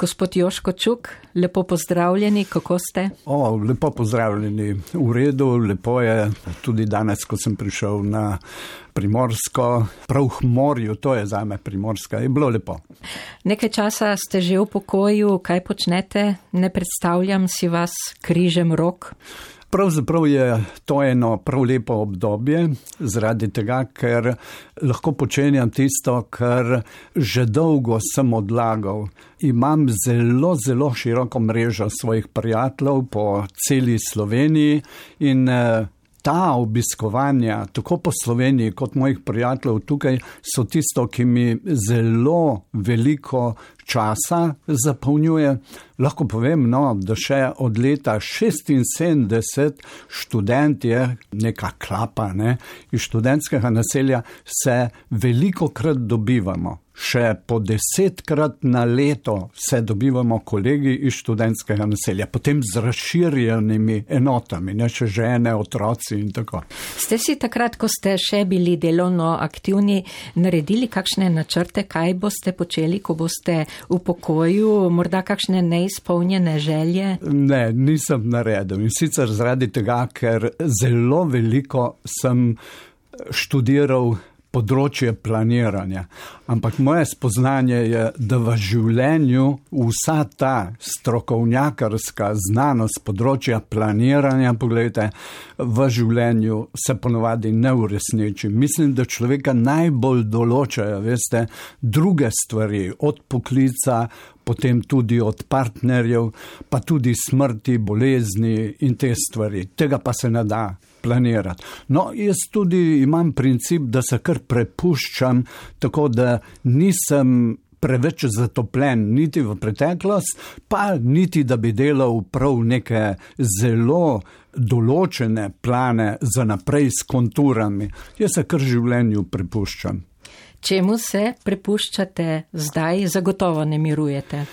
Gospod Joško Čuk, lepo pozdravljeni, kako ste? O, lepo pozdravljeni, v redu, lepo je tudi danes, ko sem prišel na Primorsko, prav v morju, to je za me Primorska, je bilo lepo. Nekaj časa ste že v pokoju, kaj počnete? Ne predstavljam si vas križem rok. Pravzaprav je to eno prav lepo obdobje, zaradi tega, ker lahko počenjam tisto, kar že dolgo sem odlagal. Imam zelo, zelo široko mrežo svojih prijateljev po celi Sloveniji in eh, ta obiskovanja, tako po Sloveniji kot mojih prijateljev tukaj, so tisto, ki mi zelo veliko časa zapolnjuje. Lahko povem, no, da še od leta 76 študentje, neka klapa ne, iz študentskega naselja, se veliko krat dobivamo še po desetkrat na leto se dobivamo kolegi iz študentskega naselja, potem z razširjenimi enotami, ne še žene, otroci in tako. Ste si takrat, ko ste še bili delovno aktivni, naredili kakšne načrte, kaj boste počeli, ko boste v pokoju, morda kakšne neizpolnjene želje? Ne, nisem naredil in sicer zaradi tega, ker zelo veliko sem študiral področje planiranja. Ampak moje spoznanje je, da v življenju vsa ta strokovnjakarska znanost področja planiranja, pogledajte, v življenju se ponovadi ne uresniči. Mislim, da človeka najbolj določajo, veste, druge stvari, od poklica, potem tudi od partnerjev, pa tudi smrti, bolezni in te stvari. Tega pa se ne da planirati. No, jaz tudi imam princip, da se kar prepuščam, tako da nisem preveč zatopljen niti v preteklost, pa niti da bi delal prav neke zelo določene plane za naprej s konturami. Jaz se kar življenju prepuščam. Čemu se prepuščate zdaj, zagotovo ne mirujete?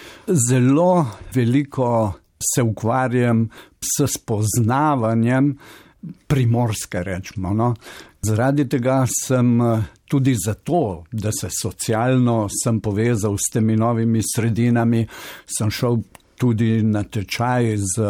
Zelo veliko se ukvarjam s spoznavanjem primorske, rečemo. No. Zaradi tega sem eh, tudi zato, da se socialno sem povezal s temi novimi sredinami, sem šel tudi na tečaj z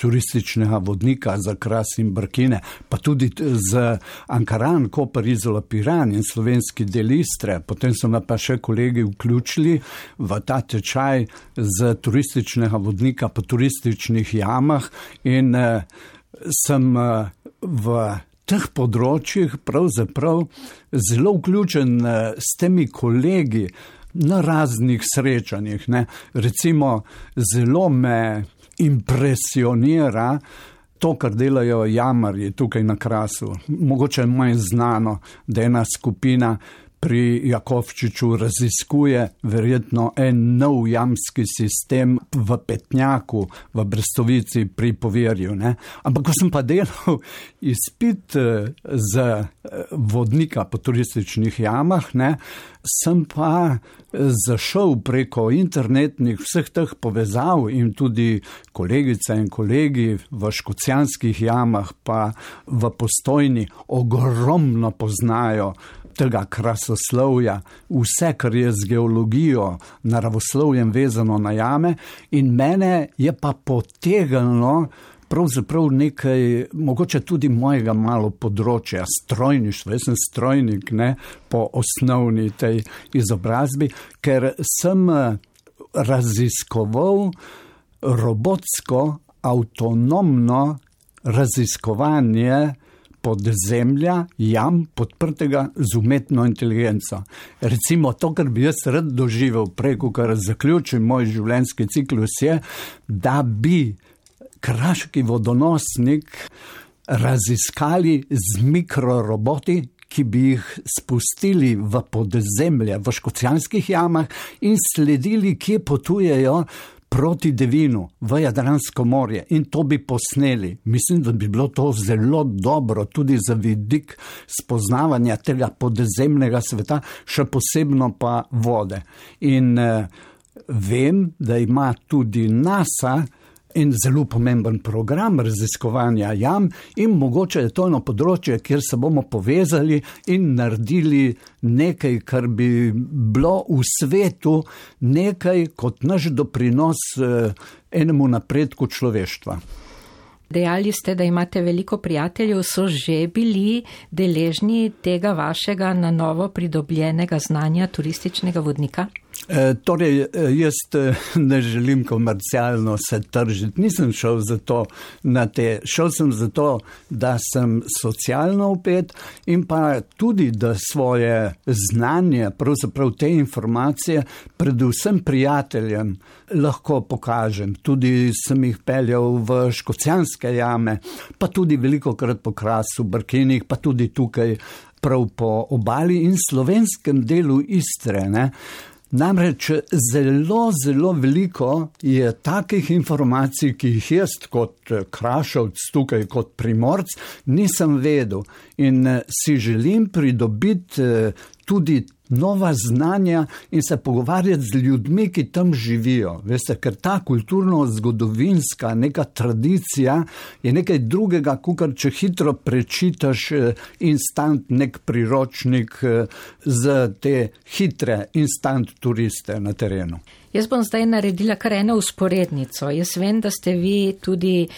turističnega vodnika za Kras in Brkine, pa tudi z Ankaran, Koper, Izola, Piran in slovenski del Istre. Potem so me pa še kolegi vključili v ta tečaj z turističnega vodnika po turističnih jamah in eh, sem eh, v teh področjih pravzaprav zelo vključen eh, s temi kolegi na raznih srečanjih. Ne. Recimo, zelo me impresionira to, kar delajo jamarji tukaj na krasu. Mogoče je manj znano, da je ena skupina pri Jakovčiču raziskuje verjetno en nov jamski sistem v Petnjaku, v Brestovici pri Poverju. Ne? Ampak ko sem pa delal izpit eh, za eh, vodnika po turističnih jamah, ne, sem pa eh, zašel preko internetnih vseh teh povezav in tudi kolegice in kolegi v škocijanskih jamah, pa v postojni ogromno poznajo tega krasoslovja, vse, kar je z geologijo, naravoslovjem vezano na jame, in mene je pa potegnilo. Pravzaprav nekaj, mogoče tudi mojega malo področja, strojništvo, jaz sem strojnik ne, po osnovni tej izobrazbi, ker sem eh, raziskoval robotsko, avtonomno raziskovanje podzemlja, jam podprtega z umetno inteligenco. Recimo to, kar bi jaz rad doživel preko, kar zaključim moj življenjski ciklus, je, da bi kraški vodonosnik raziskali z mikroroboti, ki bi jih spustili v podzemlje, v škocijanskih jamah in sledili, kje potujejo proti Devinu v Jadransko morje in to bi posneli. Mislim, da bi bilo to zelo dobro tudi za vidik spoznavanja tega podzemnega sveta, še posebno pa vode. In eh, vem, da ima tudi NASA in zelo pomemben program raziskovanja jam, in mogoče je to eno področje, kjer se bomo povezali in naredili nekaj, kar bi bilo v svetu, nekaj kot naš doprinos eh, enemu napredku človeštva. Dejali ste, da imate veliko prijateljev, so že bili deležni tega vašega na novo pridobljenega znanja turističnega vodnika? E, torej, e, jaz e, ne želim komercialno se tržiti, nisem šel za to na te, šel sem za to, da sem socialno upet in pa tudi, da svoje znanje, pravzaprav te informacije, predvsem prijateljem lahko pokažem. Tudi sem jih peljal v škocijanske jame, pa tudi veliko krat po krasu, brkinih, pa tudi tukaj prav po obali in slovenskem delu Istre. Ne? Namreč zelo, zelo veliko je takih informacij, ki jih jaz kot eh, krašovc tukaj, kot primorc, nisem vedel. In eh, si želim pridobiti eh, tudi nova znanja in se pogovarjati z ljudmi, ki tam živijo. Veste, ker ta kulturno-zgodovinska neka tradicija je nekaj drugega, kot če hitro prečitaš eh, instant nek priročnik eh, za te hitre instant turiste na terenu. Jaz bom zdaj naredila kar eno usporednico. Jaz vem, da ste vi tudi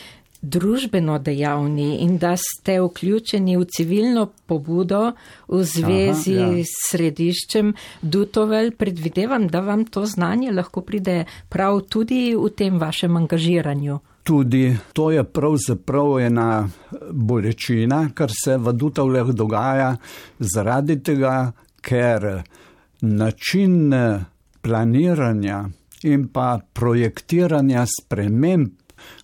družbeno dejavni in da ste vključeni v civilno pobudo v zvezi Aha, ja. s središčem Dutovel, predvidevam, da vam to znanje lahko pride prav tudi v tem vašem angažiranju. Tudi to je pravzaprav ena bolečina, kar se v Dutovleh dogaja, zaradi tega, ker način planiranja in pa projektiranja sprememb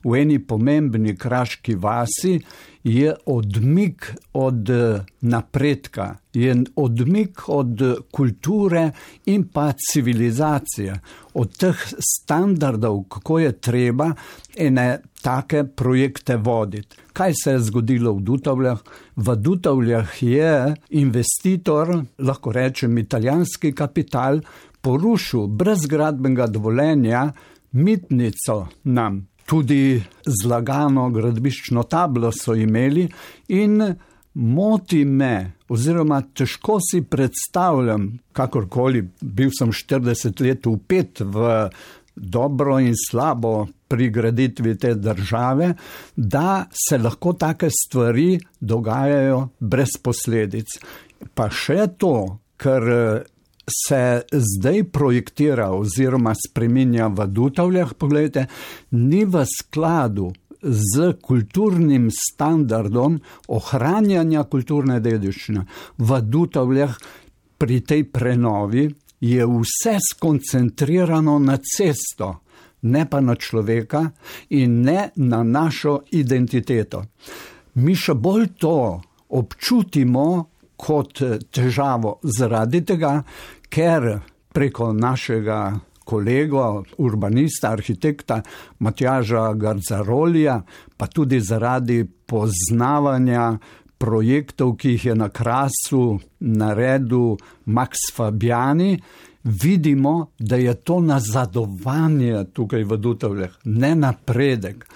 v eni pomembni kraški vasi, je odmik od eh, napredka, je odmik od kulture in pa civilizacije, od teh standardov, kako je treba ene take projekte voditi. Kaj se je zgodilo v Dutavljah? V Dutavljah je investitor, lahko rečem italijanski kapital, porušil brez gradbenega dovoljenja mitnico nam tudi zlagano gradbiščno tablo so imeli in moti me, oziroma težko si predstavljam, kakorkoli bil sem 40 let upet v dobro in slabo pri graditvi te države, da se lahko take stvari dogajajo brez posledic. Pa še to, ker se zdaj projektira oziroma spreminja v Dutavljah, pogledajte, ni v skladu z kulturnim standardom ohranjanja kulturne dediščine. V Dutavljah pri tej prenovi je vse skoncentrirano na cesto, ne pa na človeka in ne na našo identiteto. Mi še bolj to občutimo, kot eh, težavo zaradi tega, ker preko našega kolega, urbanista, arhitekta Matjaža Garzarolija, pa tudi zaradi poznavanja projektov, ki jih je na krasu naredil Max Fabiani, vidimo, da je to nazadovanje tukaj v Dutavljah, ne napredek.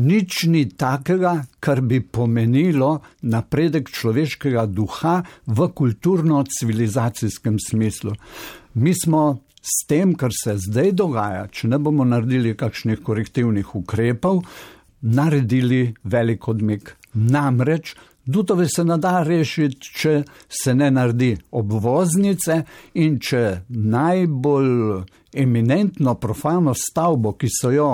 Nič ni takega, kar bi pomenilo napredek človeškega duha v kulturno-civilizacijskem smislu. Mi smo s tem, kar se zdaj dogaja, če ne bomo naredili kakšnih korektivnih ukrepov, naredili velik odmik. Namreč Dutove se ne da rešiti, če se ne naredi obvoznice in če najbolj eminentno profano stavbo, ki so jo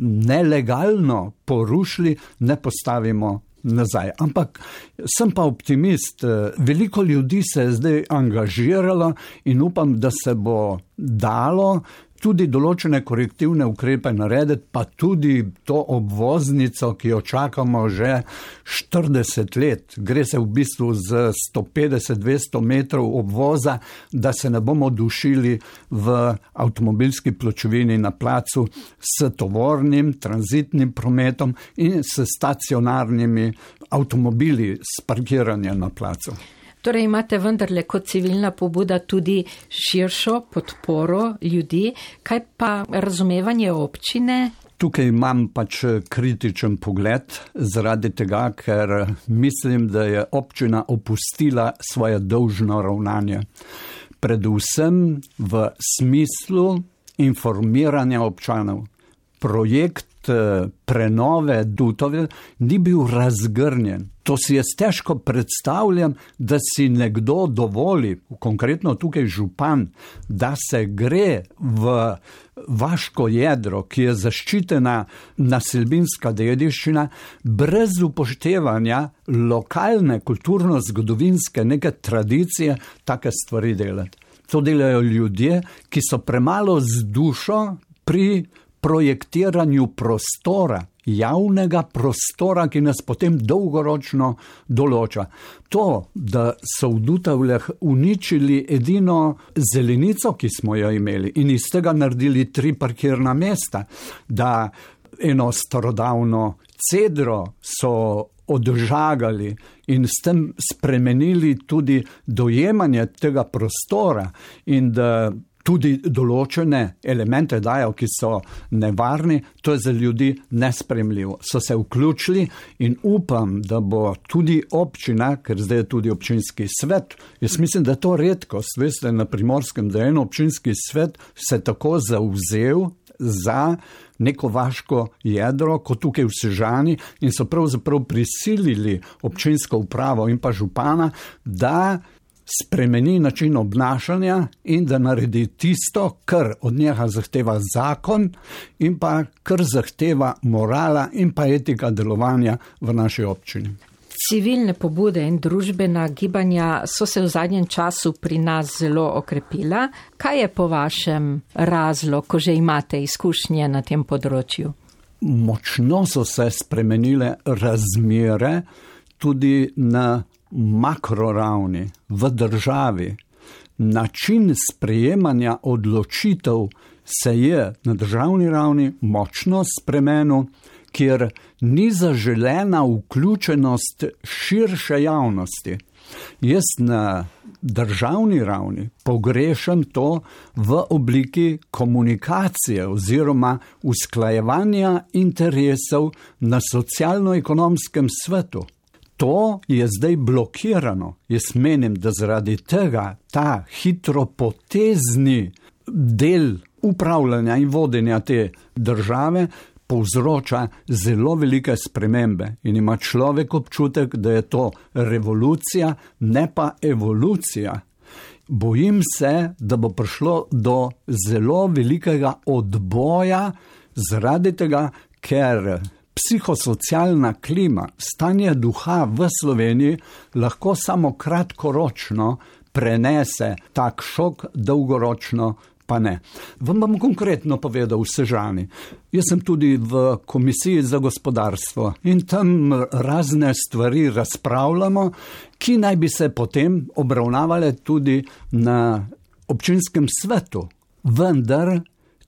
nelegalno porušili, ne postavimo nazaj. Ampak sem pa optimist, veliko ljudi se je zdaj angažiralo in upam, da se bo dalo tudi določene korektivne ukrepe narediti, pa tudi to obvoznico, ki jo čakamo že 40 let. Gre se v bistvu z 150-200 metrov obvoza, da se ne bomo dušili v avtomobilski pločevini na placu s tovornim, tranzitnim prometom in s stacionarnimi avtomobili s parkiranjem na placu. Torej imate vendarle kot civilna pobuda tudi širšo podporo ljudi, kaj pa razumevanje občine, Tukaj imam pač kritičen pogled, zaradi tega, ker mislim, da je občina opustila svoje dolžno ravnanje. Predvsem v smislu informiranja občanov. Projekt Eh, prenove Dutove ni bil razgrnjen. To si jaz težko predstavljam, da si nekdo dovoli, konkretno tukaj župan, da se gre v vaško jedro, ki je zaščitena naselbinska dediščina, brez upoštevanja lokalne kulturno-zgodovinske neke tradicije, take stvari delati. To delajo ljudje, ki so premalo z dušo pri projektiranju prostora, javnega prostora, ki nas potem dolgoročno določa. To, da so v Dutavljah uničili edino zelenico, ki smo jo imeli in iz tega naredili tri parkirna mesta, da eno starodavno cedro so odžagali in s tem spremenili tudi dojemanje tega prostora in da tudi določene elemente dajo, ki so nevarni, to je za ljudi nespremljivo. So se vključili in upam, da bo tudi občina, ker zdaj je tudi občinski svet, jaz mislim, da je to redkost, veste, na primorskem, da je en občinski svet se tako zauzel za neko vaško jedro, kot tukaj v Sežani, in so pravzaprav prisilili občinsko upravo in pa župana, da spremeni način obnašanja in da naredi tisto, kar od njega zahteva zakon in pa kar zahteva morala in pa etika delovanja v naši občini. Civilne pobude in družbena gibanja so se v zadnjem času pri nas zelo okrepila. Kaj je po vašem razlog, ko že imate izkušnje na tem področju? Močno so se spremenile razmere tudi na makroravni, v državi, način sprejemanja odločitev se je na državni ravni močno spremenil, kjer ni zaželena vključenost širše javnosti. Jaz na državni ravni pogrešam to v obliki komunikacije oziroma usklajevanja interesov na socialno-ekonomskem svetu. To je zdaj blokirano. Jaz menim, da zaradi tega ta hitropotezni del upravljanja in vodenja te države povzroča zelo velike spremembe in ima človek občutek, da je to revolucija, ne pa evolucija. Bojim se, da bo prišlo do zelo velikega odboja zaradi tega, ker psihosocialna klima, stanje duha v Sloveniji lahko samo kratkoročno prenese tak šok, dolgoročno pa ne. Vam bom konkretno povedal v Sežani. Jaz sem tudi v komisiji za gospodarstvo in tam razne stvari razpravljamo, ki naj bi se potem obravnavale tudi na občinskem svetu. Vendar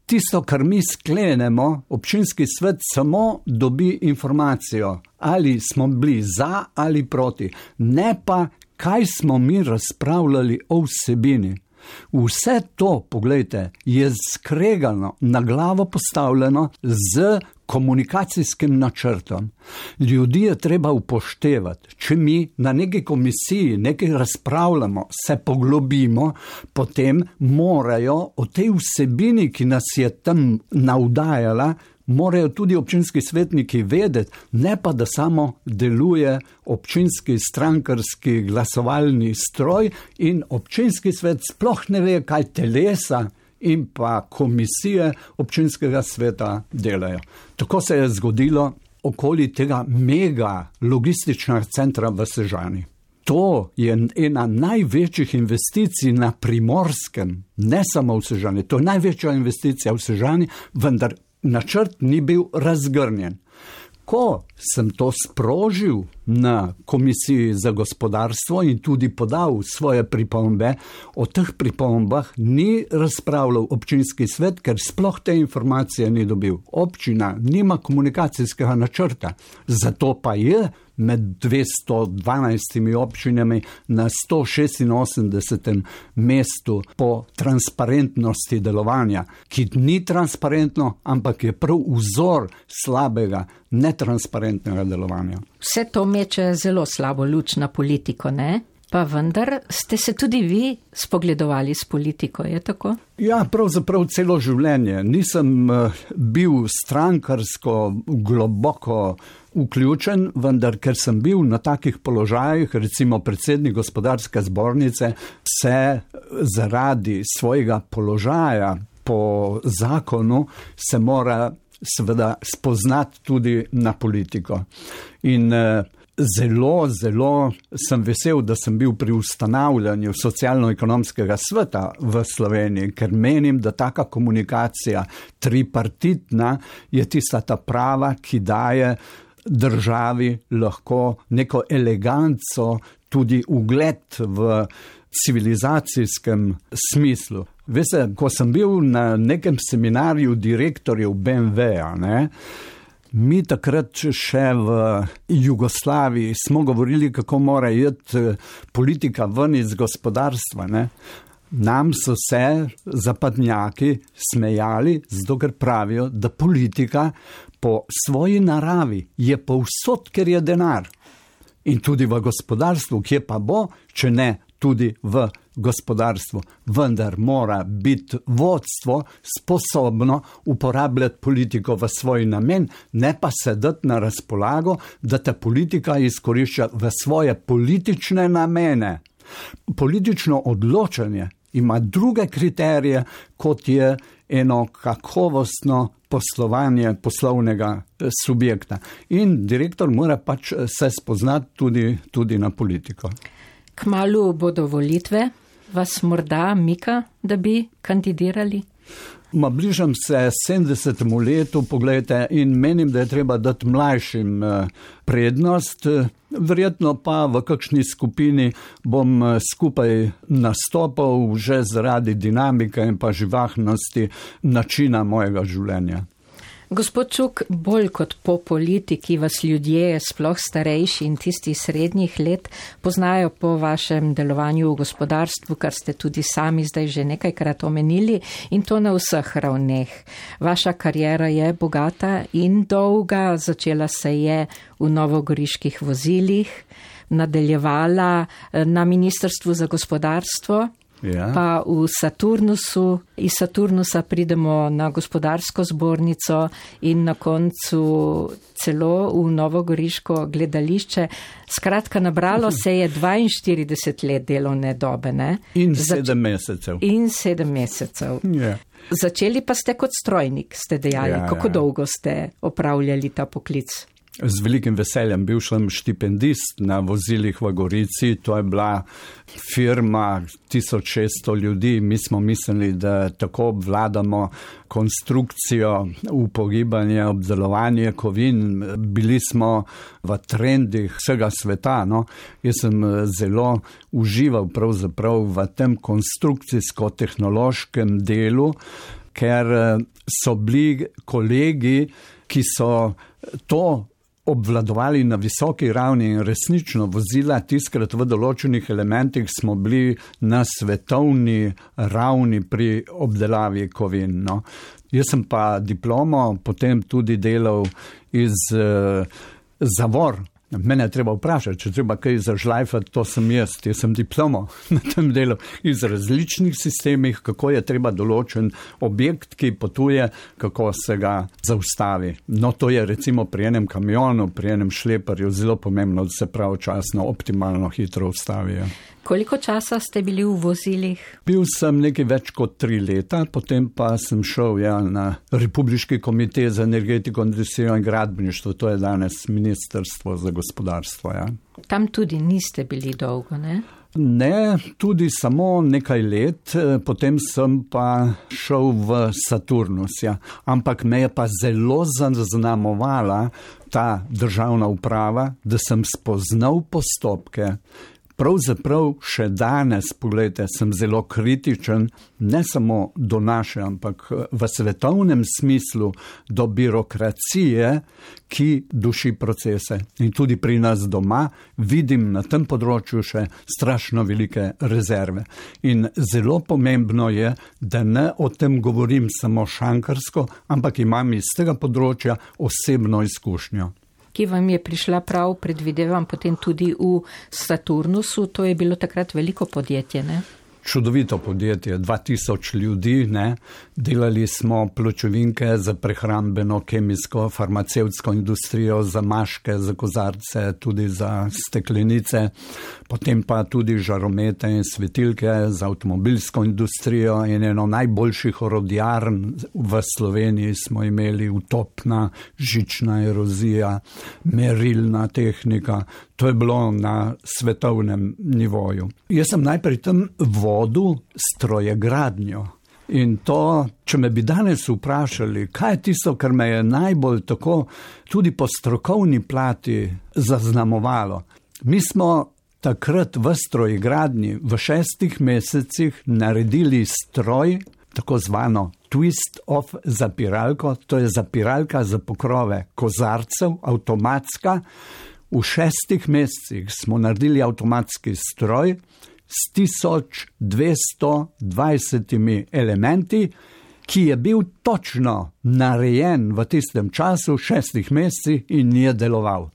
tisto, kar mi sklenemo, občinski svet samo dobi informacijo, ali smo bili za ali proti, ne pa, kaj smo mi razpravljali o vsebini. Vse to, pogledajte, je skregano, na glavo postavljeno z komunikacijskim načrtom. Ljudi je treba upoštevati. Če mi na neki komisiji nekaj razpravljamo, se poglobimo, potem morajo o tej vsebini, ki nas je tam navdajala, morajo tudi občinski svetniki vedeti, ne pa da samo deluje občinski strankarski glasovalni stroj in občinski svet sploh ne ve, kaj telesa in pa komisije občinskega sveta delajo. Tako se je zgodilo okoli tega mega logističnega centra v Sežani. To je ena največjih investicij na primorskem, ne samo v Sežani. To je največja investicija v Sežani, vendar načrt ni bil razgrnjen. Ko sem to sprožil na Komisiji za gospodarstvo in tudi podal svoje pripombe, o teh pripombah ni razpravljal občinski svet, ker sploh te informacije ni dobil. Občina nima komunikacijskega načrta, zato pa je med 212 občinami na 186. mestu po transparentnosti delovanja, ki ni transparentno, ampak je prav vzor slabega, netransparentnega delovanja. Vse to meče zelo slabo luč na politiko, ne? Pa vendar ste se tudi vi spogledovali s politiko, je tako? Ja, pravzaprav celo življenje. Nisem eh, bil strankarsko globoko vključen, vendar ker sem bil na takih položajih, recimo predsednik gospodarske zbornice, se zaradi svojega položaja po zakonu se mora seveda spoznati tudi na politiko. In eh, Zelo, zelo sem vesel, da sem bil pri ustanavljanju socialno-ekonomskega sveta v Sloveniji, ker menim, da taka komunikacija tripartitna je tista ta prava, ki daje državi lahko neko eleganco, tudi ugled v civilizacijskem smislu. Veste, ko sem bil na nekem seminarju direktorjev BMW-ja, ne, Mi takrat še v Jugoslaviji smo govorili, kako mora iti eh, politika ven iz gospodarstva. Ne? Nam so se zapadnjaki smejali, zato ker pravijo, da politika po svoji naravi je povsod, ker je denar. In tudi v gospodarstvu, kje pa bo, če ne tudi v gospodarstvu. Vendar mora biti vodstvo sposobno uporabljati politiko v svoj namen, ne pa sedeti na razpolago, da te politika izkorišča v svoje politične namene. Politično odločanje ima druge kriterije, kot je eno kakovostno poslovanje poslovnega eh, subjekta. In direktor mora pač eh, se spoznati tudi, tudi na politiko. Kmalu bodo volitve, vas morda mika, da bi kandidirali? Ma bližam se 70. letu, pogledajte, in menim, da je treba dati mlajšim eh, prednost. Verjetno pa v kakšni skupini bom eh, skupaj nastopal že zaradi dinamike in pa živahnosti načina mojega življenja. Gospod Čuk, bolj kot po politiki vas ljudje, sploh starejši in tisti srednjih let, poznajo po vašem delovanju v gospodarstvu, kar ste tudi sami zdaj že nekajkrat omenili in to na vseh ravneh. Vaša karjera je bogata in dolga, začela se je v novogoriških vozilih, nadaljevala eh, na Ministrstvu za gospodarstvo, Ja. Pa v Saturnusu, iz Saturnusa pridemo na gospodarsko zbornico in na koncu celo v Novogoriško gledališče. Skratka, nabralo se je 42 let delovne dobe. Ne? In sedem mesecev. In sedem mesecev. Ja. Začeli pa ste kot strojnik, ste dejali. Ja, Kako ja. dolgo ste opravljali ta poklic? Z velikim veseljem bil sem štipendist na vozilih v Gorici. To je bila firma 1600 ljudi. Mi smo mislili, da tako obvladamo konstrukcijo, upogibanje, obdelovanje kovin. Bili smo v trendih vsega sveta. No. Jaz sem eh, zelo užival v tem konstrukcijsko-tehnološkem delu, ker eh, so bili kolegi, ki so to obvladovali na visoki ravni in resnično vozila, tiskrat v določenih elementih smo bili na svetovni ravni pri obdelavi kovin. No. Jaz sem pa diplomo potem tudi delal iz uh, zavor Mene je treba vprašati, če treba kaj zažlajfati, to sem jaz, jaz sem diplomo na tem delu iz različnih sistemih, kako je treba določen objekt, ki potuje, kako se ga zaustavi. No, to je recimo pri enem kamionu, pri enem šleparju zelo pomembno, da se pravočasno, optimalno hitro ustavijo. Koliko časa ste bili v vozilih? Bil sem nekaj več kot tri leta, potem pa sem šel ja, na Republiški komitej za energetiko, industrijo in gradbeništvo, to je danes Ministrstvo za gospodarstvo. Ja. Tam tudi niste bili dolgo, ne? Ne, tudi samo nekaj let, potem sem pa šel v Saturnus. Ja. Ampak me je pa zelo zaznamovala ta državna uprava, da sem spoznal postopke, pravzaprav še danes, pogledajte, sem zelo kritičen, ne samo do naše, ampak v svetovnem smislu do birokracije, ki duši procese. In tudi pri nas doma vidim na tem področju še strašno velike rezerve. In zelo pomembno je, da ne o tem govorim samo šankarsko, ampak imam iz tega področja osebno izkušnjo ki vam je prišla prav, predvidevam, potem tudi v Saturnusu. To je bilo takrat veliko podjetje, ne? Čudovito podjetje, 2000 ljudi, ne? delali smo pločevinke za prehrambeno, kemijsko, farmacevtsko industrijo, za maške, za kozarce, tudi za steklenice, potem pa tudi žaromete in svetilke za avtomobilsko industrijo in eno najboljših orodjarn v Sloveniji smo imeli utopna, žična erozija, merilna tehnika. To je bilo na svetovnem nivoju. Jaz sem najprej tam vodil strojegradnjo. In to, če me bi danes vprašali, kaj je tisto, kar me je najbolj tako tudi po strokovni plati zaznamovalo. Mi smo takrat v strojegradnji v šestih mesecih naredili stroj, tako zvano twist of zapiralko, to je zapiralka za pokrove kozarcev, avtomatska. V šestih mesecih smo naredili avtomatski stroj s 1220 elementi, ki je bil točno narejen v tistem času, šestih mesecih, in je deloval.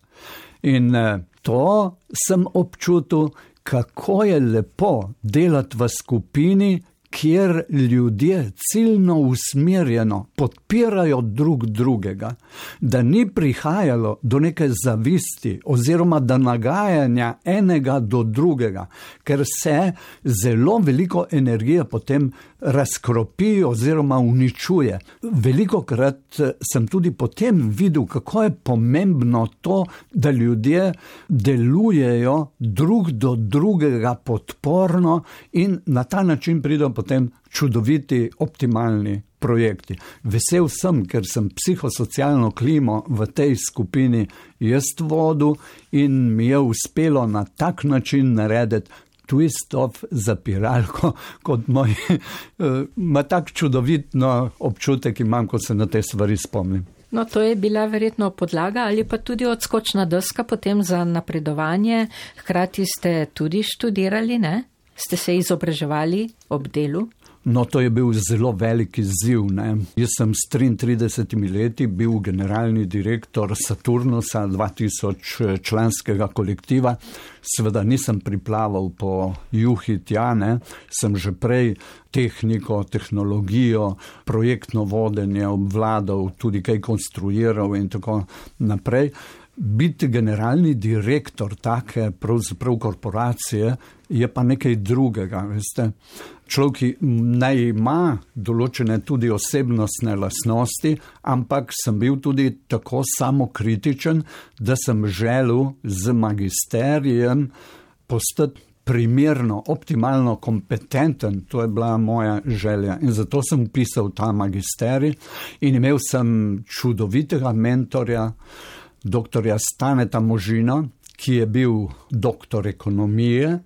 In eh, to sem občutil, kako je lepo delati v skupini, kjer ljudje ciljno usmerjeno podpirajo drug drugega, da ni prihajalo do neke zavisti oziroma do nagajanja enega do drugega, ker se zelo veliko energije potem razkropi oziroma uničuje. Veliko krat eh, sem tudi potem videl, kako je pomembno to, da ljudje delujejo drug do drugega podporno in na ta način pridejo potem čudoviti, optimalni projekti. Vesel sem, ker sem psihosocialno klimo v tej skupini jaz vodil in mi je uspelo na tak način narediti twist of zapiralko, kot moj, ima tak čudovitno občutek imam, ko se na te stvari spomnim. No, to je bila verjetno podlaga ali pa tudi odskočna deska potem za napredovanje. Hkrati ste tudi študirali, ne? Ste se izobraževali ob delu? No, to je bil zelo velik izziv. Ne? Jaz sem s 33 leti bil generalni direktor Saturnusa, 2000 članskega kolektiva. Sveda nisem priplaval po juhi tja, ne? sem že prej tehniko, tehnologijo, projektno vodenje obvladal, tudi kaj konstruiral in tako naprej. Biti generalni direktor take pravzaprav korporacije je pa nekaj drugega. Veste? Človek naj ima določene tudi osebnostne lasnosti, ampak sem bil tudi tako samokritičen, da sem želel z magisterijem postati primerno, optimalno kompetenten. To je bila moja želja in zato sem pisal ta magisterij in imel sem čudovitega mentorja dr. Staneta Možina, ki je bil doktor ekonomije,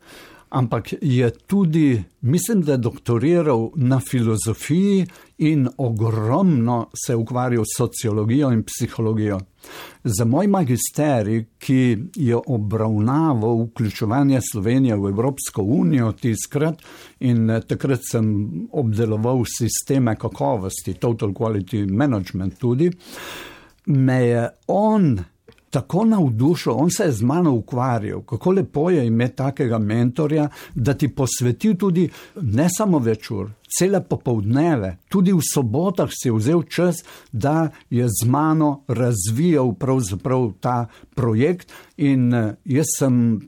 ampak je tudi, mislim, da je doktoriral na filozofiji in ogromno se ukvarjal s sociologijo in psihologijo. Za moj magisterij, ki je obravnaval vključevanje Slovenije v Evropsko unijo tiskrat in takrat sem obdeloval sisteme kakovosti, total quality management tudi, me je on tako navdušil, on se je z mano ukvarjal, kako lepo je imeti takega mentorja, da ti posveti tudi ne samo večer, cele popovdneve, tudi v sobotah si vzel čas, da je z mano razvijal pravzaprav ta projekt in eh, jaz sem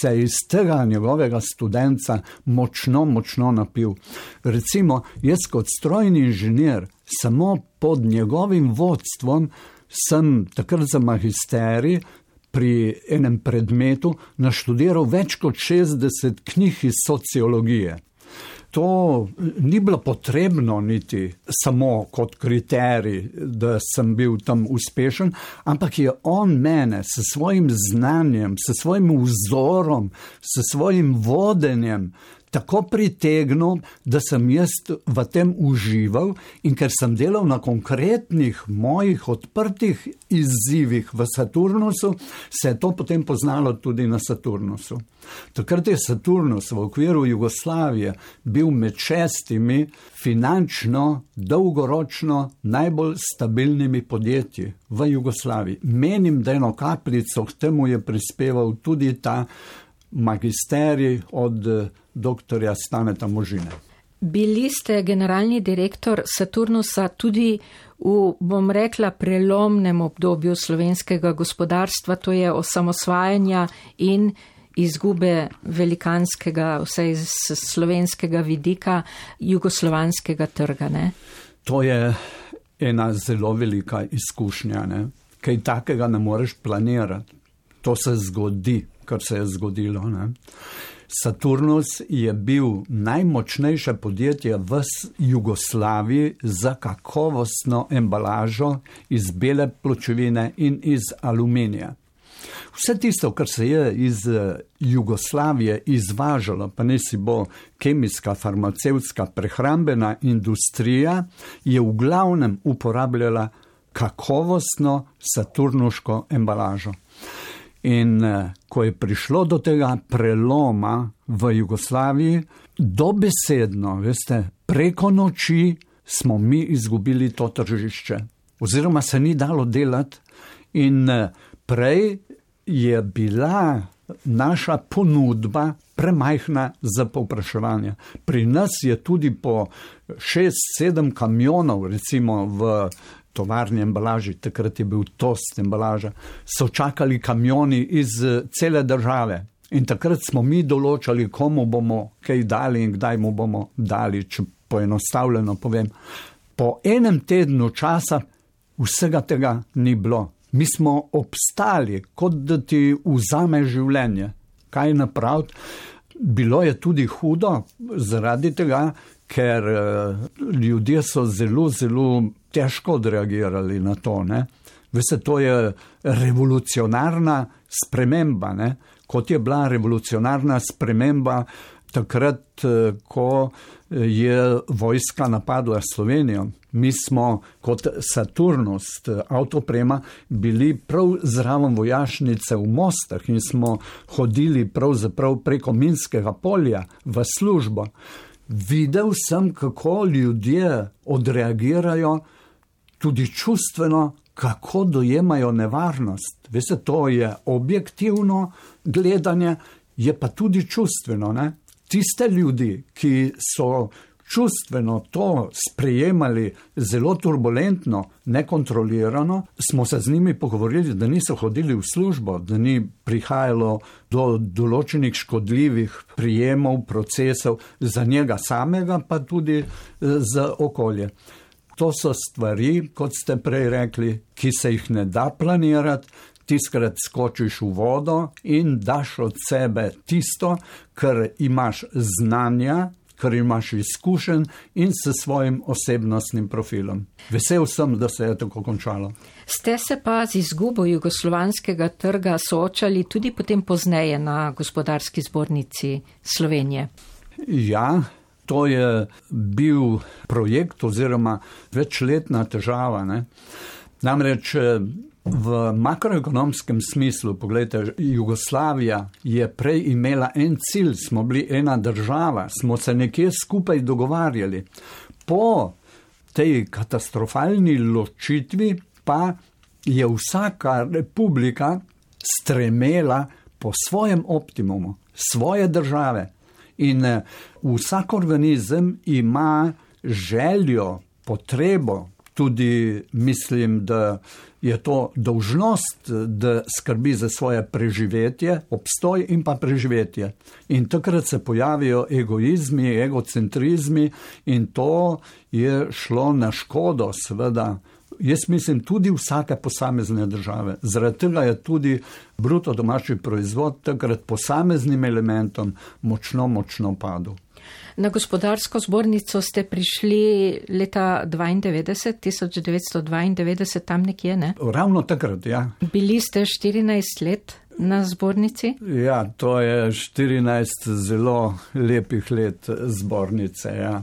se iz tega njegovega študenta močno, močno napil. Recimo, jaz kot strojni inženir, samo pod njegovim vodstvom, sem takrat za magisterij pri enem predmetu naštudiral več kot 60 knjig iz sociologije. To ni bilo potrebno niti samo kot kriterij, da sem bil tam uspešen, ampak je on mene s svojim znanjem, s svojim vzorom, s svojim vodenjem tako pritegnil, da sem jaz v tem užival in ker sem delal na konkretnih mojih odprtih izzivih v Saturnusu, se je to potem poznalo tudi na Saturnusu. Takrat je Saturnus v okviru Jugoslavije bil med šestimi finančno, dolgoročno najbolj stabilnimi podjetji v Jugoslaviji. Menim, da eno kapljico k temu je prispeval tudi ta magisterij od dr. Staneta Možine. Bili ste generalni direktor Saturnusa tudi v, bom rekla, prelomnem obdobju slovenskega gospodarstva, to je osamosvajanja in izgube velikanskega, vsaj z slovenskega vidika, jugoslovanskega trga. Ne? To je ena zelo velika izkušnja. Ne? Kaj takega ne moreš planirati. To se zgodi, kar se je zgodilo. Ne? Saturnus je bil najmočnejše podjetje v Jugoslaviji za kakovostno embalažo iz bele pločevine in iz aluminija. Vse tisto, kar se je iz Jugoslavije izvažalo, pa ne si bo kemijska, farmacevtska, prehrambena industrija, je v glavnem uporabljala kakovostno saturnuško embalažo. In eh, ko je prišlo do tega preloma v Jugoslaviji, dobesedno, veste, preko noči smo mi izgubili to tržišče, oziroma se ni dalo delati, in eh, prej je bila naša ponudba premajhna za povpraševanje. Pri nas je tudi po 6-7 kamionov, recimo v tovarni embalaži, takrat je bil tost embalaža, so čakali kamioni iz eh, cele države. In takrat smo mi določali, komu bomo kaj dali in kdaj mu bomo dali, če poenostavljeno povem. Po enem tednu časa vsega tega ni bilo. Mi smo obstali, kot da ti vzame življenje. Kaj napraviti? Bilo je tudi hudo zaradi tega, ker uh, ljudje so zelo, zelo težko odreagirali na to. Ne? Veste, to je revolucionarna sprememba, ne? kot je bila revolucionarna sprememba takrat, eh, ko je vojska napadla Slovenijo. Mi smo kot Saturnus, avtoprema, bili prav zraven vojašnice v Mostah in smo hodili pravzaprav preko Minskega polja v službo videl sem, kako ljudje odreagirajo, tudi čustveno, kako dojemajo nevarnost. Veste, to je objektivno gledanje, je pa tudi čustveno. Ne? Tiste ljudi, ki so čustveno to sprejemali zelo turbulentno, nekontrolirano, smo se z njimi pogovorili, da niso hodili v službo, da ni prihajalo do določenih škodljivih prijemov, procesov za njega samega, pa tudi eh, za okolje. To so stvari, kot ste prej rekli, ki se jih ne da planirati. Tiskrat skočiš v vodo in daš od sebe tisto, kar imaš znanja, kar imaš izkušen in s svojim osebnostnim profilom. Vesel sem, da se je tako končalo. Ste se pa z izgubo jugoslovanskega trga soočali tudi potem pozneje na gospodarski zbornici Slovenije? Ja. To je bil projekt oziroma večletna težava. Ne? Namreč V makroekonomskem smislu, pogledajte, Jugoslavija je prej imela en cilj, smo bili ena država, smo se nekje skupaj dogovarjali. Po tej katastrofalni ločitvi pa je vsaka republika stremela po svojem optimumu, svoje države. In eh, vsak organizem ima željo, potrebo, tudi mislim, da je to dolžnost, da skrbi za svoje preživetje, obstoj in pa preživetje. In takrat se pojavijo egoizmi, egocentrizmi in to je šlo na škodo, seveda. Jaz mislim tudi vsake posamezne države. Zaradi tega je tudi bruto domači proizvod takrat posameznim elementom močno, močno padel. Na gospodarsko zbornico ste prišli leta 92, 1992, tam nekje, ne? Ravno takrat, ja. Bili ste 14 let na zbornici? Ja, to je 14 zelo lepih let zbornice, ja.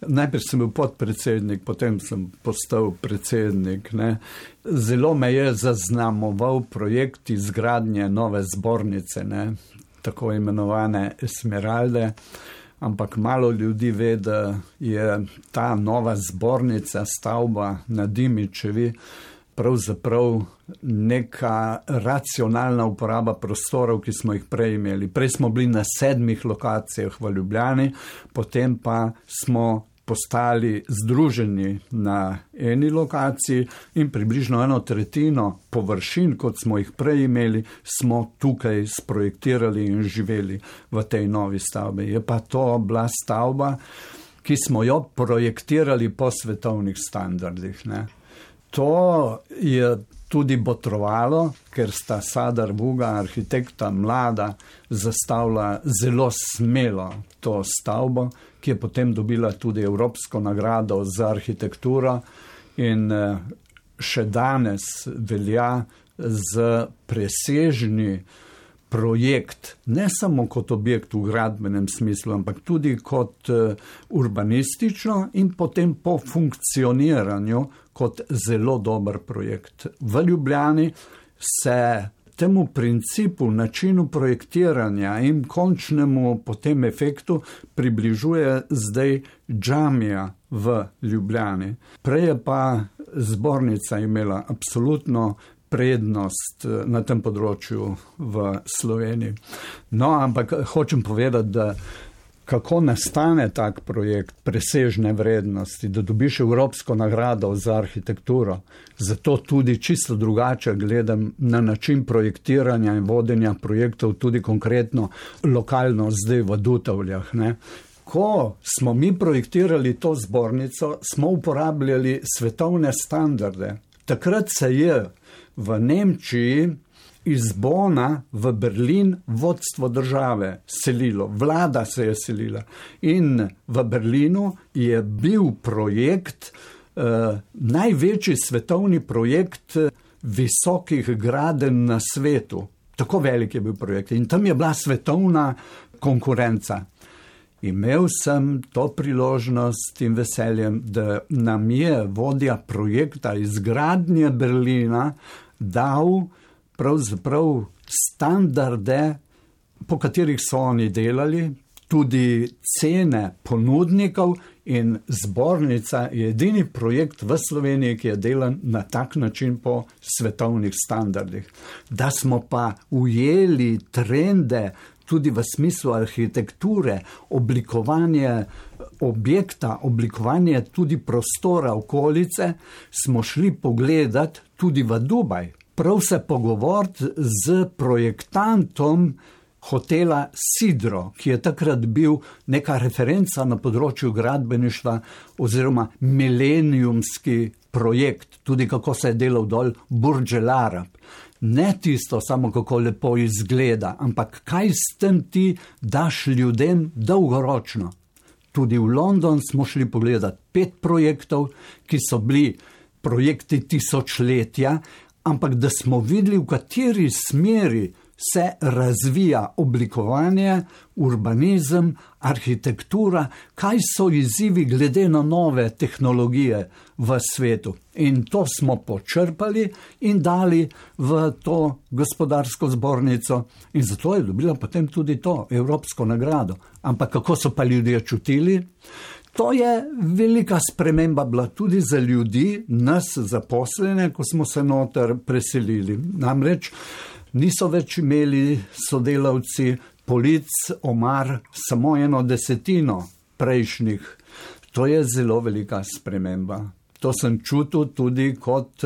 Najprej sem bil podpredsednik, potem sem postal predsednik. Ne. Zelo me je zaznamoval projekt izgradnje nove zbornice, ne, tako imenovane Esmeralde, ampak malo ljudi ve, da je ta nova zbornica, stavba na Dimičevi, pravzaprav neka racionalna uporaba prostorov, ki smo jih prej imeli. Prej smo bili na sedmih lokacijah v Ljubljani, potem pa smo postali združeni na eni lokaciji in približno eno tretjino površin, kot smo jih prej imeli, smo tukaj sprojektirali in živeli v tej novi stavbi. Je pa to bila stavba, ki smo jo projektirali po svetovnih standardih. Ne. To je tudi botrovalo, ker sta Sadar Buga, arhitekta mlada, zastavila zelo smelo to stavbo, ki je potem dobila tudi Evropsko nagrado za arhitekturo in eh, še danes velja z presežni projekt, ne samo kot objekt v gradbenem smislu, ampak tudi kot eh, urbanistično in potem po funkcioniranju kot zelo dober projekt. V Ljubljani se temu principu, načinu projektiranja in končnemu potem efektu približuje zdaj džamija v Ljubljani. Prej je pa zbornica imela absolutno prednost eh, na tem področju v Sloveniji. No, ampak hočem povedati, da kako nastane tak projekt presežne vrednosti, da dobiš Evropsko nagrado za arhitekturo. Zato tudi čisto drugače gledam na način projektiranja in vodenja projektov, tudi konkretno lokalno zdaj v Dutavljah. Ne. Ko smo mi projektirali to zbornico, smo uporabljali svetovne standarde. Takrat se je v Nemčiji iz Bona v Berlin vodstvo države selilo, vlada se je selila. In v Berlinu je bil projekt, eh, največji svetovni projekt eh, visokih graden na svetu. Tako velik je bil projekt in tam je bila svetovna konkurenca. Imel sem to priložnost in veseljem, da nam je vodja projekta izgradnje Berlina dal pravzaprav standarde, po katerih so oni delali, tudi cene ponudnikov in zbornica je edini projekt v Sloveniji, ki je delan na tak način po svetovnih standardih. Da smo pa ujeli trende tudi v smislu arhitekture, oblikovanje objekta, oblikovanje tudi prostora okolice, smo šli pogledat tudi v Dubaj prav se pogovoriti z projektantom hotela Sidro, ki je takrat bil neka referenca na področju gradbeništva oziroma milenijumski projekt, tudi kako se je delal dol Burđelara. Ne tisto samo, kako lepo izgleda, ampak kaj s tem ti daš ljudem dolgoročno. Tudi v London smo šli pogledati pet projektov, ki so bili projekti tisočletja, ampak da smo videli, v kateri smeri se razvija oblikovanje, urbanizem, arhitektura, kaj so izzivi glede na nove tehnologije v svetu. In to smo počrpali in dali v to gospodarsko zbornico, in zato je dobila potem tudi to Evropsko nagrado. Ampak kako so pa ljudje čutili? To je velika sprememba bila tudi za ljudi, nas zaposlene, ko smo se noter preselili. Namreč niso več imeli sodelavci polic, omar, samo eno desetino prejšnjih. To je zelo velika sprememba. To sem čutil tudi kot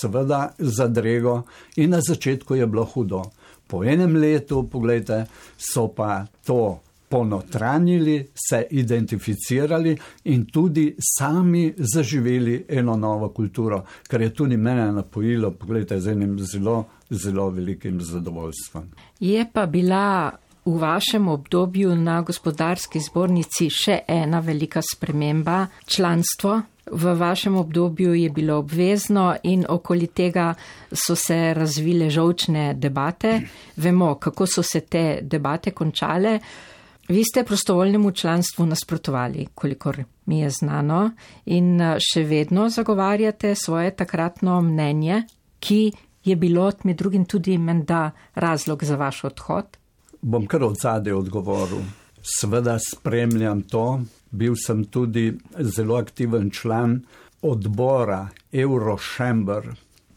seveda zadrego in na začetku je bilo hudo. Po enem letu, pogledajte, so pa to ponotranjili, se identificirali in tudi sami zaživeli eno novo kulturo, kar je tudi mene napojilo, pogledajte, z enim zelo, zelo velikim zadovoljstvom. Je pa bila v vašem obdobju na gospodarski zbornici še ena velika sprememba članstvo. V vašem obdobju je bilo obvezno in okoli tega so se razvile žolčne debate. Vemo, kako so se te debate končale. Vi ste prostovoljnemu članstvu nasprotovali, kolikor mi je znano, in še vedno zagovarjate svoje takratno mnenje, ki je bilo med drugim tudi menda razlog za vaš odhod. Bom kar od zadaj odgovoril. Sveda spremljam to, bil sem tudi zelo aktiven član odbora Eurochamber,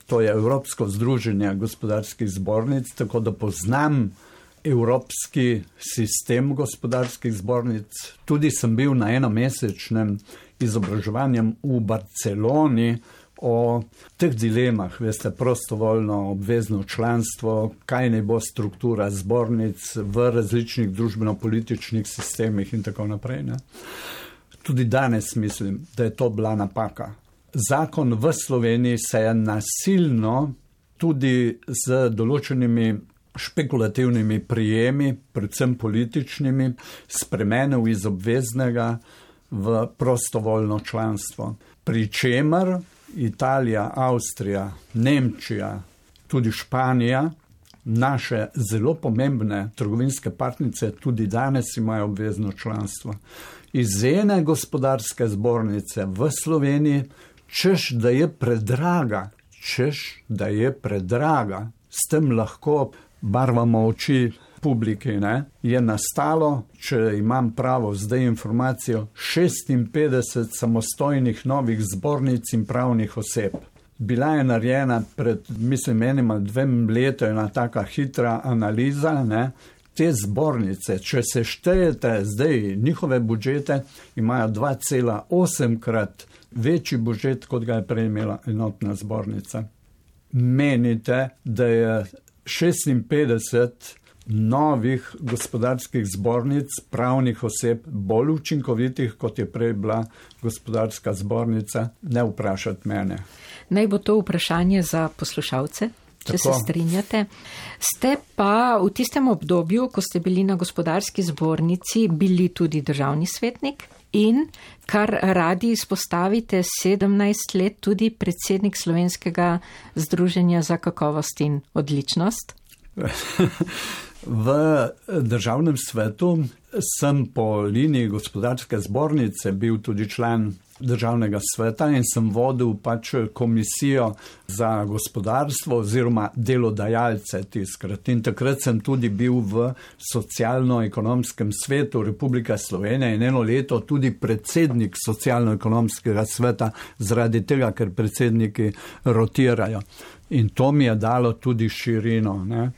to je Evropsko združenje gospodarskih zbornic, tako da poznam evropski sistem gospodarskih zbornic. Tudi sem bil na enomesečnem izobraževanju v Barceloni, o teh dilemah, veste, prostovoljno, obvezno članstvo, kaj naj bo struktura zbornic v različnih družbeno-političnih sistemih in tako naprej. Ne. Tudi danes mislim, da je to bila napaka. Zakon v Sloveniji se je nasilno tudi z določenimi špekulativnimi prijemi, predvsem političnimi, spremenil iz obveznega v prostovoljno članstvo. Pričemer Italija, Avstrija, Nemčija, tudi Španija, naše zelo pomembne trgovinske partnice, tudi danes imajo obvezno članstvo. Iz ene gospodarske zbornice v Sloveniji, češ da je predraga, češ da je predraga, s tem lahko barvamo oči publiki, ne, je nastalo, če imam pravo zdaj informacijo, 56 samostojnih novih zbornic in pravnih oseb. Bila je narejena pred, mislim, enim ali dvem leti ena taka hitra analiza, ne. Te zbornice, če se štejete zdaj njihove budžete, imajo 2,8 krat večji budžet, kot ga je prej imela enotna zbornica. Menite, da je 56 novih gospodarskih zbornic, pravnih oseb, bolj učinkovitih, kot je prej bila gospodarska zbornica, ne vprašati mene. Naj bo to vprašanje za poslušalce, če Tako. se strinjate. Ste pa v tistem obdobju, ko ste bili na gospodarski zbornici, bili tudi državni svetnik in, kar radi izpostavite, 17 let tudi predsednik Slovenskega združenja za kakovost in odličnost. V državnem svetu sem po liniji gospodarske zbornice bil tudi član državnega sveta in sem vodil pač komisijo za gospodarstvo oziroma delodajalce tiskrat. In takrat sem tudi bil v socialno-ekonomskem svetu Republike Slovenije in eno leto tudi predsednik socialno-ekonomskega sveta zaradi tega, ker predsedniki rotirajo. In to mi je dalo tudi širino. Ne?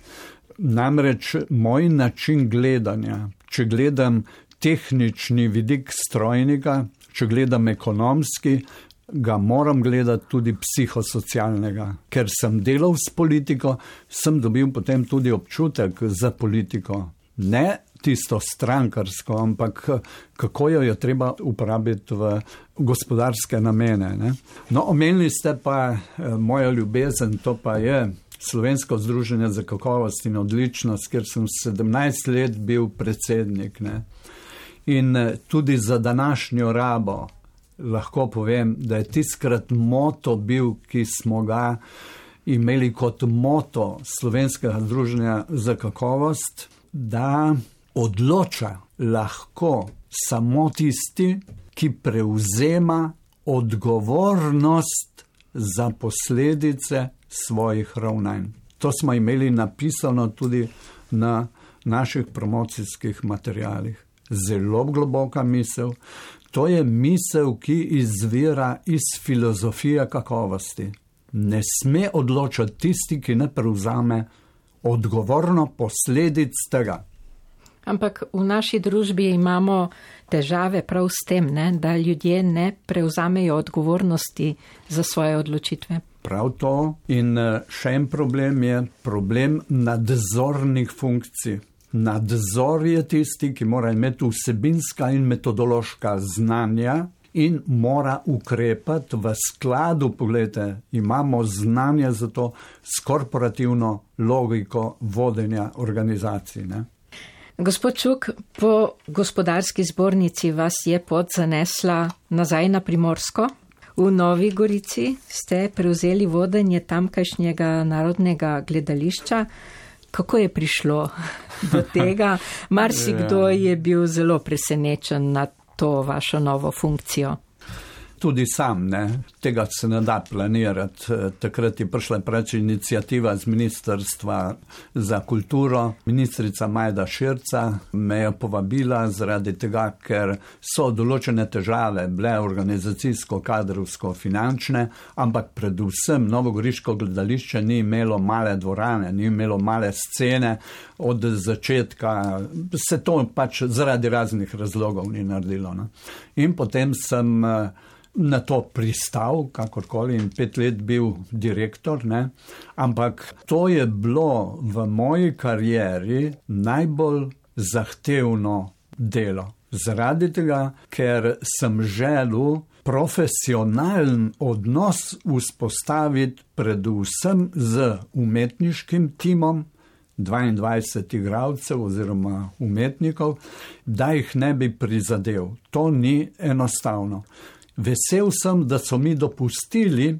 Namreč moj način gledanja, če gledam tehnični vidik strojnika, če gledam ekonomski, ga moram gledati tudi psihosocialnega. Ker sem delal s politiko, sem dobil potem tudi občutek za politiko. Ne tisto strankarsko, ampak kako jo je treba uporabiti v gospodarske namene. Ne? No, omenili ste pa eh, mojo ljubezen, to pa je Slovensko združenje za kakovost in odličnost, ker sem 17 let bil predsednik. Ne. In eh, tudi za današnjo rabo lahko povem, da je tiskrat moto bil, ki smo ga imeli kot moto Slovenskega združenja za kakovost, da odloča lahko samo tisti, ki prevzema odgovornost za posledice svojih ravnanj. To smo imeli napisano tudi na naših promocijskih materijalih. Zelo globoka misel. To je misel, ki izvira iz filozofije kakovosti. Ne sme odločati tisti, ki ne prevzame odgovorno posledic tega. Ampak v naši družbi imamo težave prav s tem, ne, da ljudje ne prevzamejo odgovornosti za svoje odločitve. Prav to in eh, še en problem je problem nadzornih funkcij. Nadzor je tisti, ki mora imeti vsebinska in metodološka znanja in mora ukrepati v skladu, pogledajte, imamo znanje za to s korporativno logiko vodenja organizacij. Ne? Gospod Čuk, po gospodarski zbornici vas je pot zanesla nazaj na Primorsko. V Novi Gorici ste prevzeli vodenje tamkajšnjega narodnega gledališča. Kako je prišlo do tega? Marsikdo je bil zelo presenečen nad to vašo novo funkcijo tudi sam, ne? tega se ne da planirati. Eh, takrat je prišla preč inicijativa z Ministrstva za kulturo. Ministrica Majda Širca me je povabila zaradi tega, ker so določene težave, bile organizacijsko, kadrovsko, finančne, ampak predvsem Novogoriško gledališče ni imelo male dvorane, ni imelo male scene. Od začetka se to pač zaradi raznih razlogov ni naredilo. Ne? In potem sem uh, na to pristal, kakorkoli, in pet let bil direktor. Ne? Ampak to je bilo v moji karieri najbolj zahtevno delo. Zaradi tega, ker sem želel profesionalen odnos vzpostaviti predvsem z umetniškim timom. 22 igralcev oziroma umetnikov, da jih ne bi prizadel. To ni enostavno vesel sem, da so mi dopustili,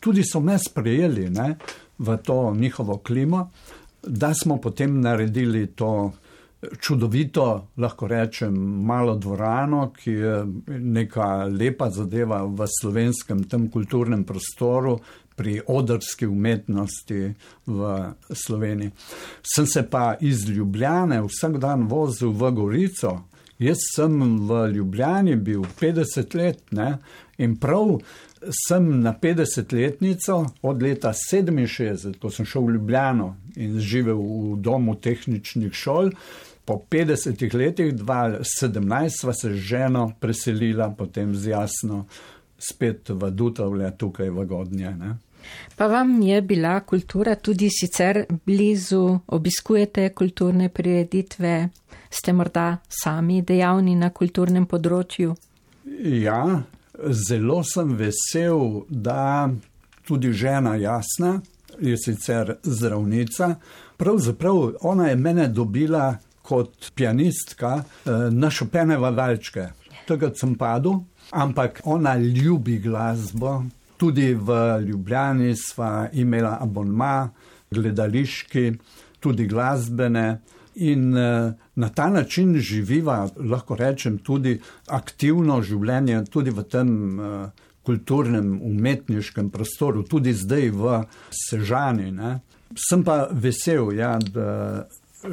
tudi so me sprejeli ne, v to njihovo klimo, da smo potem naredili to čudovito, lahko rečem, malo dvorano, ki je neka lepa zadeva v slovenskem tem kulturnem prostoru. Pri odrski umetnosti v Sloveniji. Sem se pa iz Ljubljane vsak dan vozil v Gorico, Jaz sem v Ljubljani bil 50 let ne? in prav sem na 50-letnico od leta 67, ko sem šel v Ljubljano in živel v domu tehničnih šol. Po 50 letih, 2017, sva se z ženo preselila, potem z jasno spet v Dutavlje, tukaj v Godnje. Ne? Pa vam je bila kultura tudi sicer blizu, obiskujete kulturne prireditve, ste morda sami dejavni na kulturnem področju? Ja, zelo sem vesel, da tudi žena jasna je sicer zdravnica. Pravzaprav ona je mene dobila kot pianistka eh, na šopeneva valčke. Takrat sem padel, ampak ona ljubi glasbo. Tudi v Ljubljani sva imela abonma, gledališki, tudi glasbene. In uh, na ta način živiva, lahko rečem, tudi aktivno življenje, tudi v tem uh, kulturnem, umetniškem prostoru, tudi zdaj v Sežani. Ne. Sem pa vesel, ja, da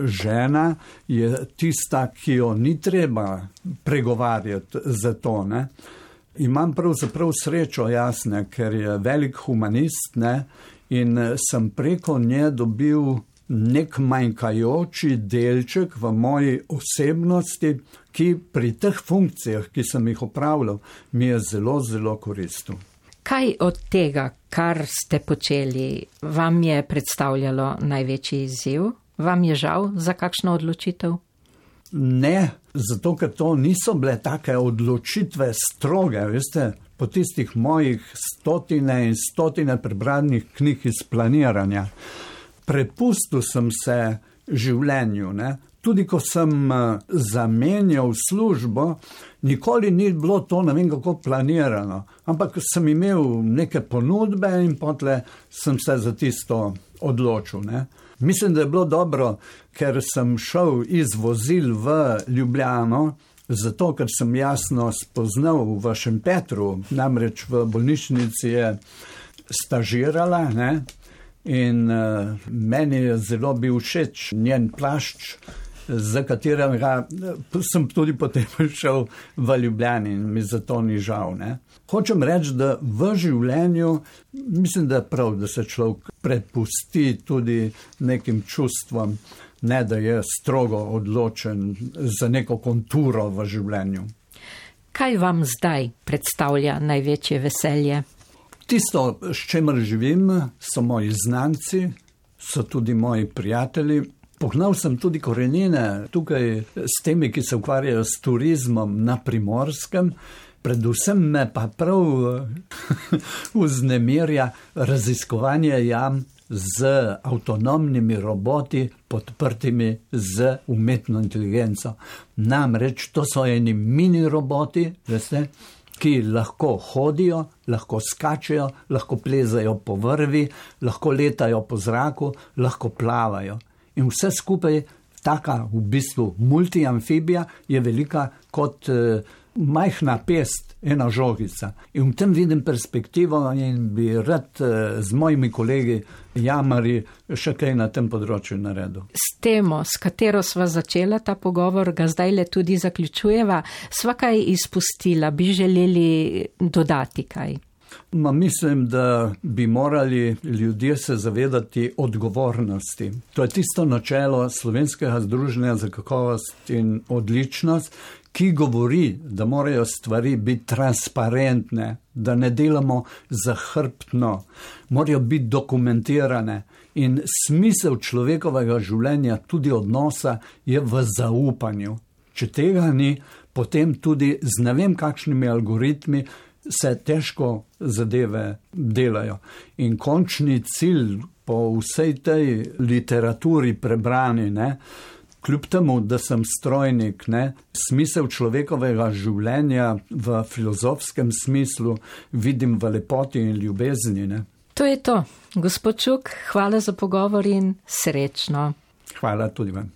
žena je tista, ki jo ni treba pregovarjati za to. Ne. Imam pravzaprav srečo, jasne, ker je velik humanist ne, in sem preko nje dobil nek manjkajoči delček v moji osebnosti, ki pri teh funkcijah, ki sem jih opravljal, mi je zelo, zelo koristil. Kaj od tega, kar ste počeli, vam je predstavljalo največji izziv? Vam je žal za kakšno odločitev? Ne, zato ker to niso bile take odločitve stroge, veste, po tistih mojih stotine in stotine prebranih knjig iz planiranja prepustil sem se življenju. Ne? Tudi ko sem eh, zamenjal službo, nikoli ni bilo to ne vem kako planirano, ampak sem imel neke ponudbe in potle sem se za tisto odločil. Ne? Mislim, da je bilo dobro, ker sem šel iz vozil v Ljubljano, zato ker sem jasno spoznal v Šempetru, namreč v bolnišnici je stažirala. Ne? In uh, meni je zelo bil všeč njen plašč, za katerega sem tudi potem šel v Ljubljani in mi zato ni žal. Ne. Hočem reči, da v življenju mislim, da je prav, da se človek prepusti tudi nekim čustvom, ne da je strogo odločen za neko konturo v življenju. Kaj vam zdaj predstavlja največje veselje? Tisto, s čimer živim, so moji znanci, so tudi moji prijatelji. Pognal sem tudi korenine tukaj s temi, ki se ukvarjajo s turizmom na primorskem. Predvsem me pa prav vznemirja raziskovanje jam z avtonomnimi roboti, podprtimi z umetno inteligenco. Namreč to so eni mini roboti, veste, ki lahko hodijo, lahko skačejo, lahko plezajo po vrvi, lahko letajo po zraku, lahko plavajo. In vse skupaj, taka v bistvu multiamfibija, je velika kot eh, majhna pest, ena žogica. In v tem vidim perspektivo in bi rad eh, z mojimi kolegi jamari še kaj na tem področju naredil. S temo, s katero sva začela ta pogovor, ga zdaj le tudi zaključujeva, sva kaj izpustila, bi želeli dodati kaj. Ma mislim, da bi morali ljudje se zavedati odgovornosti. To je tisto načelo Slovenskega združenja za kakovost in odličnost, ki govori, da morajo stvari biti transparentne, da ne delamo zahrbtno, morajo biti dokumentirane. In smisel človekovega življenja, tudi odnosa, je v zaupanju. Če tega ni, potem tudi z ne vem kakšnimi algoritmi se težko zadeve delajo. In končni cilj po vsej tej literaturi prebrani, ne, kljub temu, da sem strojnik, ne, smisel človekovega življenja v filozofskem smislu vidim v lepoti in ljubezni. Ne. To je to. Gospod Čuk, hvala za pogovor in srečno. Hvala tudi vam.